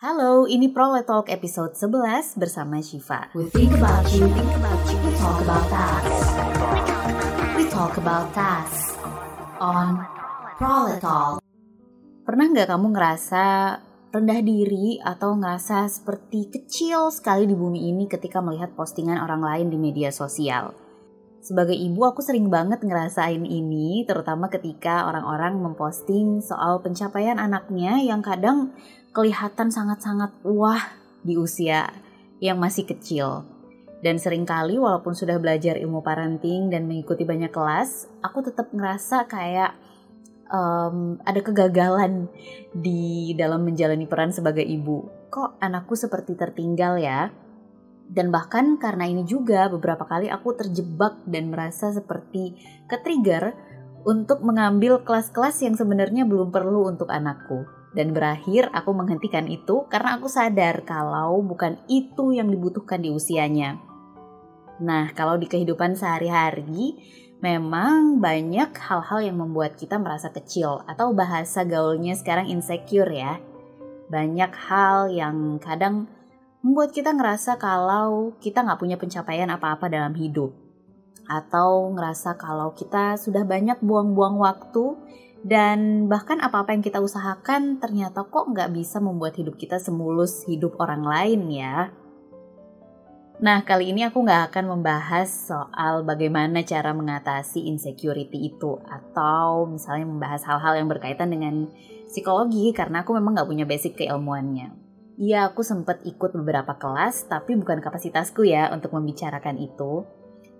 Halo, ini Prole Talk episode 11 bersama Shiva. We think about you, think about you, we talk about us. We talk about us on Prole Talk. Pernah nggak kamu ngerasa rendah diri atau ngerasa seperti kecil sekali di bumi ini ketika melihat postingan orang lain di media sosial? Sebagai ibu aku sering banget ngerasain ini terutama ketika orang-orang memposting soal pencapaian anaknya yang kadang kelihatan sangat-sangat wah di usia yang masih kecil. Dan sering kali walaupun sudah belajar ilmu parenting dan mengikuti banyak kelas, aku tetap ngerasa kayak um, ada kegagalan di dalam menjalani peran sebagai ibu. Kok anakku seperti tertinggal ya? Dan bahkan karena ini juga beberapa kali aku terjebak dan merasa seperti ketrigger untuk mengambil kelas-kelas yang sebenarnya belum perlu untuk anakku dan berakhir aku menghentikan itu karena aku sadar kalau bukan itu yang dibutuhkan di usianya. Nah, kalau di kehidupan sehari-hari memang banyak hal-hal yang membuat kita merasa kecil atau bahasa gaulnya sekarang insecure ya. Banyak hal yang kadang membuat kita ngerasa kalau kita nggak punya pencapaian apa-apa dalam hidup. Atau ngerasa kalau kita sudah banyak buang-buang waktu dan bahkan apa-apa yang kita usahakan ternyata kok nggak bisa membuat hidup kita semulus hidup orang lain ya. Nah kali ini aku nggak akan membahas soal bagaimana cara mengatasi insecurity itu atau misalnya membahas hal-hal yang berkaitan dengan psikologi karena aku memang nggak punya basic keilmuannya. Iya aku sempat ikut beberapa kelas tapi bukan kapasitasku ya untuk membicarakan itu.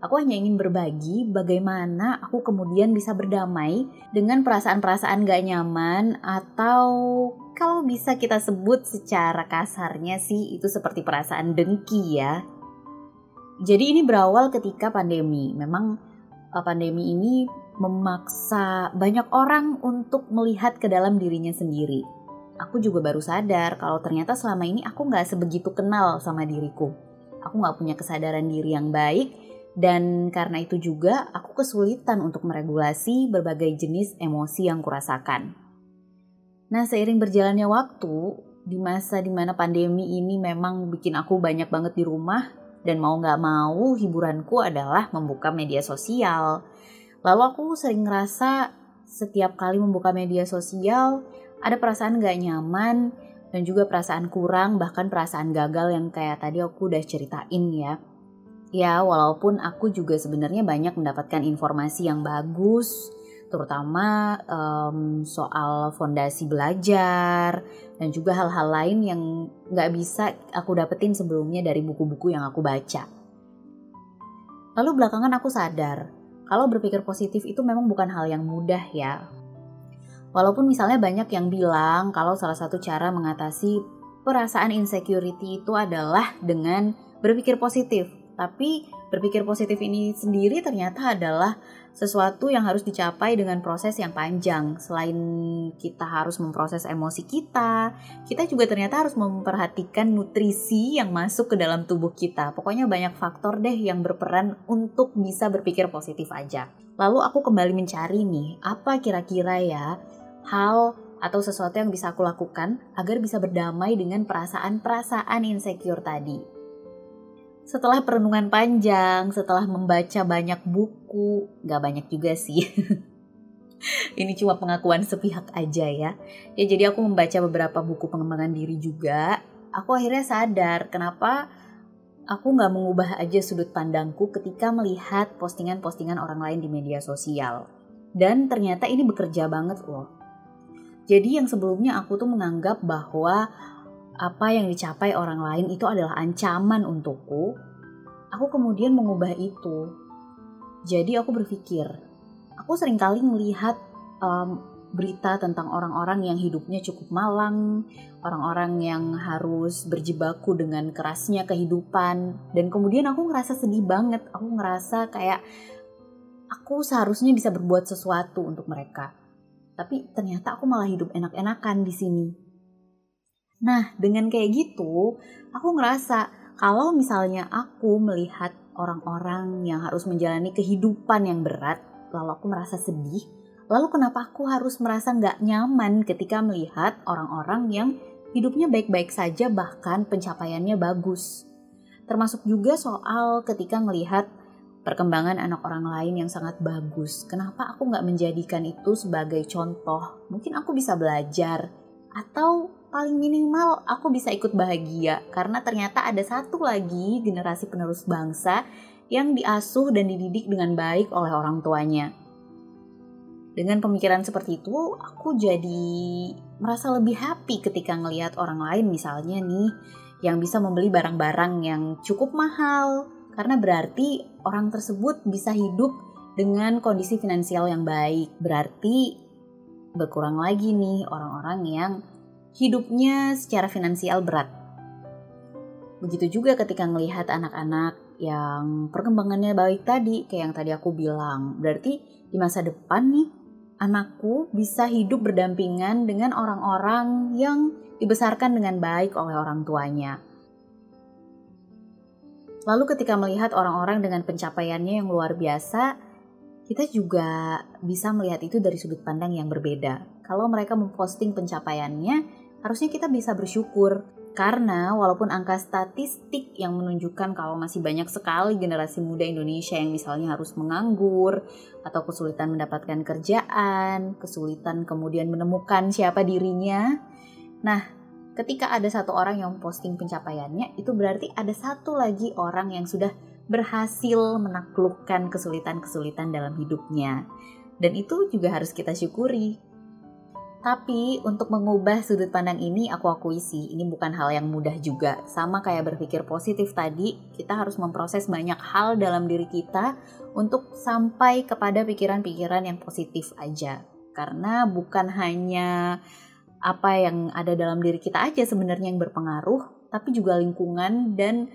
Aku hanya ingin berbagi bagaimana aku kemudian bisa berdamai dengan perasaan-perasaan gak nyaman atau kalau bisa kita sebut secara kasarnya sih itu seperti perasaan dengki ya. Jadi ini berawal ketika pandemi. Memang eh, pandemi ini memaksa banyak orang untuk melihat ke dalam dirinya sendiri. Aku juga baru sadar kalau ternyata selama ini aku nggak sebegitu kenal sama diriku. Aku nggak punya kesadaran diri yang baik dan karena itu juga aku kesulitan untuk meregulasi berbagai jenis emosi yang kurasakan. Nah seiring berjalannya waktu, di masa di mana pandemi ini memang bikin aku banyak banget di rumah, dan mau gak mau hiburanku adalah membuka media sosial. Lalu aku sering ngerasa setiap kali membuka media sosial, ada perasaan gak nyaman, dan juga perasaan kurang, bahkan perasaan gagal yang kayak tadi aku udah ceritain ya Ya, walaupun aku juga sebenarnya banyak mendapatkan informasi yang bagus, terutama um, soal fondasi belajar dan juga hal-hal lain yang nggak bisa aku dapetin sebelumnya dari buku-buku yang aku baca. Lalu belakangan aku sadar, kalau berpikir positif itu memang bukan hal yang mudah ya. Walaupun misalnya banyak yang bilang kalau salah satu cara mengatasi perasaan insecurity itu adalah dengan berpikir positif tapi berpikir positif ini sendiri ternyata adalah sesuatu yang harus dicapai dengan proses yang panjang. Selain kita harus memproses emosi kita, kita juga ternyata harus memperhatikan nutrisi yang masuk ke dalam tubuh kita. Pokoknya banyak faktor deh yang berperan untuk bisa berpikir positif aja. Lalu aku kembali mencari nih, apa kira-kira ya hal atau sesuatu yang bisa aku lakukan agar bisa berdamai dengan perasaan-perasaan insecure tadi setelah perenungan panjang, setelah membaca banyak buku, gak banyak juga sih. Ini cuma pengakuan sepihak aja ya. Ya jadi aku membaca beberapa buku pengembangan diri juga. Aku akhirnya sadar kenapa aku gak mengubah aja sudut pandangku ketika melihat postingan-postingan orang lain di media sosial. Dan ternyata ini bekerja banget loh. Jadi yang sebelumnya aku tuh menganggap bahwa apa yang dicapai orang lain itu adalah ancaman untukku, aku kemudian mengubah itu. Jadi aku berpikir, aku sering kali melihat um, berita tentang orang-orang yang hidupnya cukup malang, orang-orang yang harus berjibaku dengan kerasnya kehidupan, dan kemudian aku ngerasa sedih banget. Aku ngerasa kayak aku seharusnya bisa berbuat sesuatu untuk mereka. Tapi ternyata aku malah hidup enak-enakan di sini. Nah, dengan kayak gitu, aku ngerasa kalau misalnya aku melihat orang-orang yang harus menjalani kehidupan yang berat, lalu aku merasa sedih, lalu kenapa aku harus merasa nggak nyaman ketika melihat orang-orang yang hidupnya baik-baik saja bahkan pencapaiannya bagus. Termasuk juga soal ketika melihat perkembangan anak orang lain yang sangat bagus. Kenapa aku nggak menjadikan itu sebagai contoh? Mungkin aku bisa belajar atau paling minimal aku bisa ikut bahagia karena ternyata ada satu lagi generasi penerus bangsa yang diasuh dan dididik dengan baik oleh orang tuanya. Dengan pemikiran seperti itu, aku jadi merasa lebih happy ketika ngelihat orang lain misalnya nih yang bisa membeli barang-barang yang cukup mahal karena berarti orang tersebut bisa hidup dengan kondisi finansial yang baik. Berarti berkurang lagi nih orang-orang yang hidupnya secara finansial berat. Begitu juga ketika melihat anak-anak yang perkembangannya baik tadi, kayak yang tadi aku bilang. Berarti di masa depan nih anakku bisa hidup berdampingan dengan orang-orang yang dibesarkan dengan baik oleh orang tuanya. Lalu ketika melihat orang-orang dengan pencapaiannya yang luar biasa, kita juga bisa melihat itu dari sudut pandang yang berbeda. Kalau mereka memposting pencapaiannya, harusnya kita bisa bersyukur karena walaupun angka statistik yang menunjukkan kalau masih banyak sekali generasi muda Indonesia yang misalnya harus menganggur atau kesulitan mendapatkan kerjaan, kesulitan kemudian menemukan siapa dirinya. Nah, ketika ada satu orang yang posting pencapaiannya, itu berarti ada satu lagi orang yang sudah berhasil menaklukkan kesulitan-kesulitan dalam hidupnya. Dan itu juga harus kita syukuri tapi untuk mengubah sudut pandang ini aku akui sih ini bukan hal yang mudah juga. Sama kayak berpikir positif tadi, kita harus memproses banyak hal dalam diri kita untuk sampai kepada pikiran-pikiran yang positif aja. Karena bukan hanya apa yang ada dalam diri kita aja sebenarnya yang berpengaruh, tapi juga lingkungan dan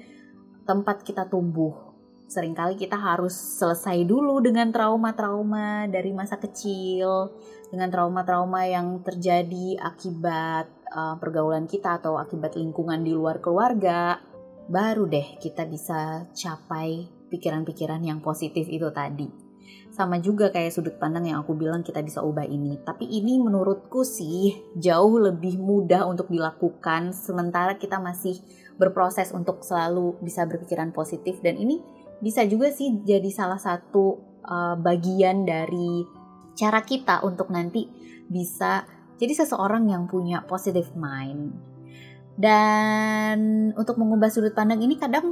tempat kita tumbuh. Seringkali kita harus selesai dulu dengan trauma-trauma dari masa kecil, dengan trauma-trauma yang terjadi akibat uh, pergaulan kita atau akibat lingkungan di luar keluarga, baru deh kita bisa capai pikiran-pikiran yang positif itu tadi. Sama juga kayak sudut pandang yang aku bilang kita bisa ubah ini. Tapi ini menurutku sih jauh lebih mudah untuk dilakukan sementara kita masih berproses untuk selalu bisa berpikiran positif dan ini bisa juga sih jadi salah satu uh, bagian dari cara kita untuk nanti bisa jadi seseorang yang punya positive mind. Dan untuk mengubah sudut pandang ini kadang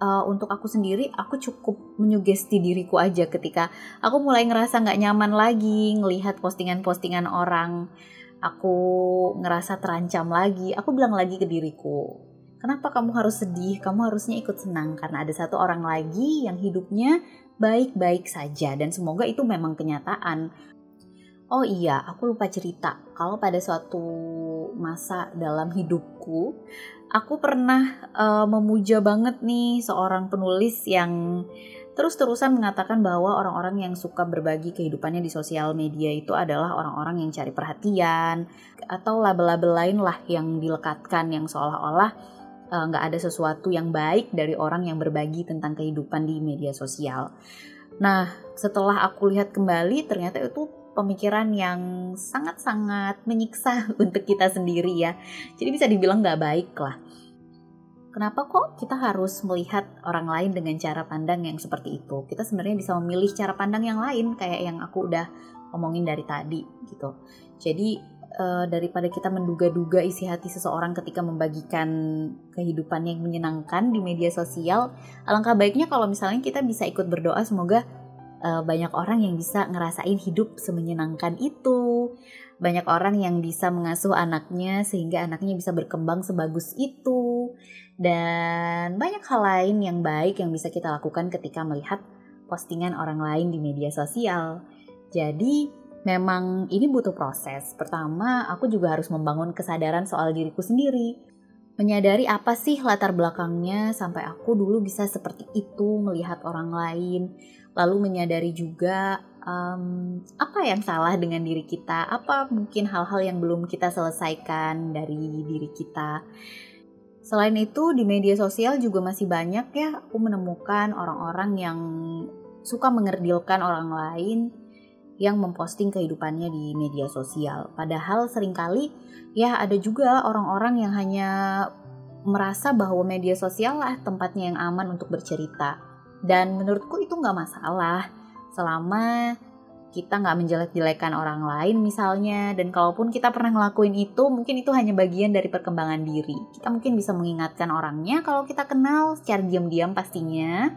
uh, untuk aku sendiri aku cukup menyugesti diriku aja ketika aku mulai ngerasa nggak nyaman lagi ngelihat postingan-postingan orang. Aku ngerasa terancam lagi. Aku bilang lagi ke diriku, kenapa kamu harus sedih? Kamu harusnya ikut senang karena ada satu orang lagi yang hidupnya baik-baik saja dan semoga itu memang kenyataan. Oh iya, aku lupa cerita. Kalau pada suatu masa dalam hidupku, aku pernah uh, memuja banget nih seorang penulis yang terus-terusan mengatakan bahwa orang-orang yang suka berbagi kehidupannya di sosial media itu adalah orang-orang yang cari perhatian atau label-label lain lah yang dilekatkan yang seolah-olah nggak uh, ada sesuatu yang baik dari orang yang berbagi tentang kehidupan di media sosial. Nah, setelah aku lihat kembali, ternyata itu pemikiran yang sangat-sangat menyiksa untuk kita sendiri ya. Jadi bisa dibilang nggak baik lah. Kenapa kok kita harus melihat orang lain dengan cara pandang yang seperti itu? Kita sebenarnya bisa memilih cara pandang yang lain kayak yang aku udah ngomongin dari tadi gitu. Jadi uh, daripada kita menduga-duga isi hati seseorang ketika membagikan kehidupan yang menyenangkan di media sosial, alangkah baiknya kalau misalnya kita bisa ikut berdoa semoga uh, banyak orang yang bisa ngerasain hidup semenyenangkan itu. Banyak orang yang bisa mengasuh anaknya sehingga anaknya bisa berkembang sebagus itu. Dan banyak hal lain yang baik yang bisa kita lakukan ketika melihat postingan orang lain di media sosial. Jadi, memang ini butuh proses. Pertama, aku juga harus membangun kesadaran soal diriku sendiri. Menyadari apa sih latar belakangnya sampai aku dulu bisa seperti itu melihat orang lain. Lalu menyadari juga um, apa yang salah dengan diri kita, apa mungkin hal-hal yang belum kita selesaikan dari diri kita. Selain itu di media sosial juga masih banyak ya aku menemukan orang-orang yang suka mengerdilkan orang lain yang memposting kehidupannya di media sosial. Padahal sering kali ya ada juga orang-orang yang hanya merasa bahwa media sosial lah tempatnya yang aman untuk bercerita. Dan menurutku itu nggak masalah selama kita nggak menjelek-jelekan orang lain misalnya. Dan kalaupun kita pernah ngelakuin itu mungkin itu hanya bagian dari perkembangan diri. Kita mungkin bisa mengingatkan orangnya kalau kita kenal secara diam-diam pastinya.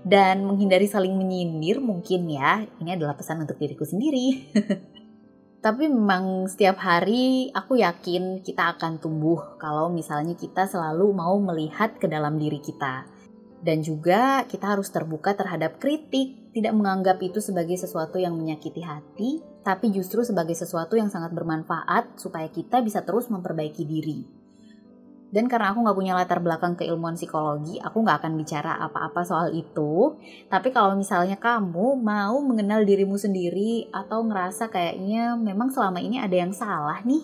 Dan menghindari saling menyindir mungkin ya. Ini adalah pesan untuk diriku sendiri. Tapi memang setiap hari aku yakin kita akan tumbuh kalau misalnya kita selalu mau melihat ke dalam diri kita. Dan juga kita harus terbuka terhadap kritik, tidak menganggap itu sebagai sesuatu yang menyakiti hati, tapi justru sebagai sesuatu yang sangat bermanfaat supaya kita bisa terus memperbaiki diri. Dan karena aku nggak punya latar belakang keilmuan psikologi, aku nggak akan bicara apa-apa soal itu. Tapi kalau misalnya kamu mau mengenal dirimu sendiri atau ngerasa kayaknya memang selama ini ada yang salah nih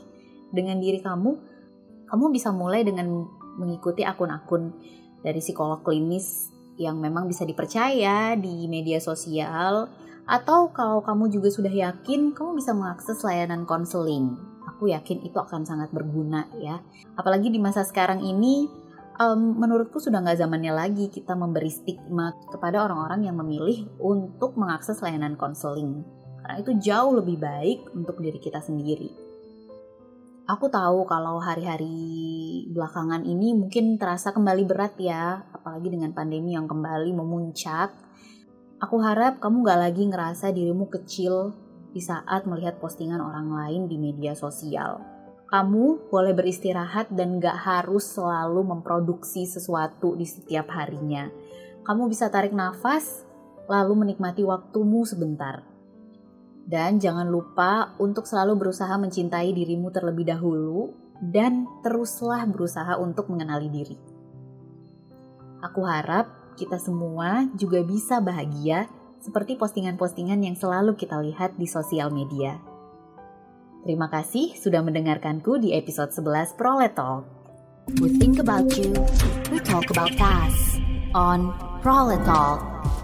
dengan diri kamu, kamu bisa mulai dengan mengikuti akun-akun dari psikolog klinis yang memang bisa dipercaya di media sosial atau kalau kamu juga sudah yakin kamu bisa mengakses layanan konseling. Aku yakin itu akan sangat berguna ya. Apalagi di masa sekarang ini um, menurutku sudah nggak zamannya lagi kita memberi stigma kepada orang-orang yang memilih untuk mengakses layanan konseling. Karena itu jauh lebih baik untuk diri kita sendiri. Aku tahu kalau hari-hari belakangan ini mungkin terasa kembali berat ya, apalagi dengan pandemi yang kembali memuncak. Aku harap kamu gak lagi ngerasa dirimu kecil di saat melihat postingan orang lain di media sosial. Kamu boleh beristirahat dan gak harus selalu memproduksi sesuatu di setiap harinya. Kamu bisa tarik nafas, lalu menikmati waktumu sebentar dan jangan lupa untuk selalu berusaha mencintai dirimu terlebih dahulu dan teruslah berusaha untuk mengenali diri. Aku harap kita semua juga bisa bahagia seperti postingan-postingan yang selalu kita lihat di sosial media. Terima kasih sudah mendengarkanku di episode 11 Prolet Talk. We think about you, we talk about us on Prolet Talk.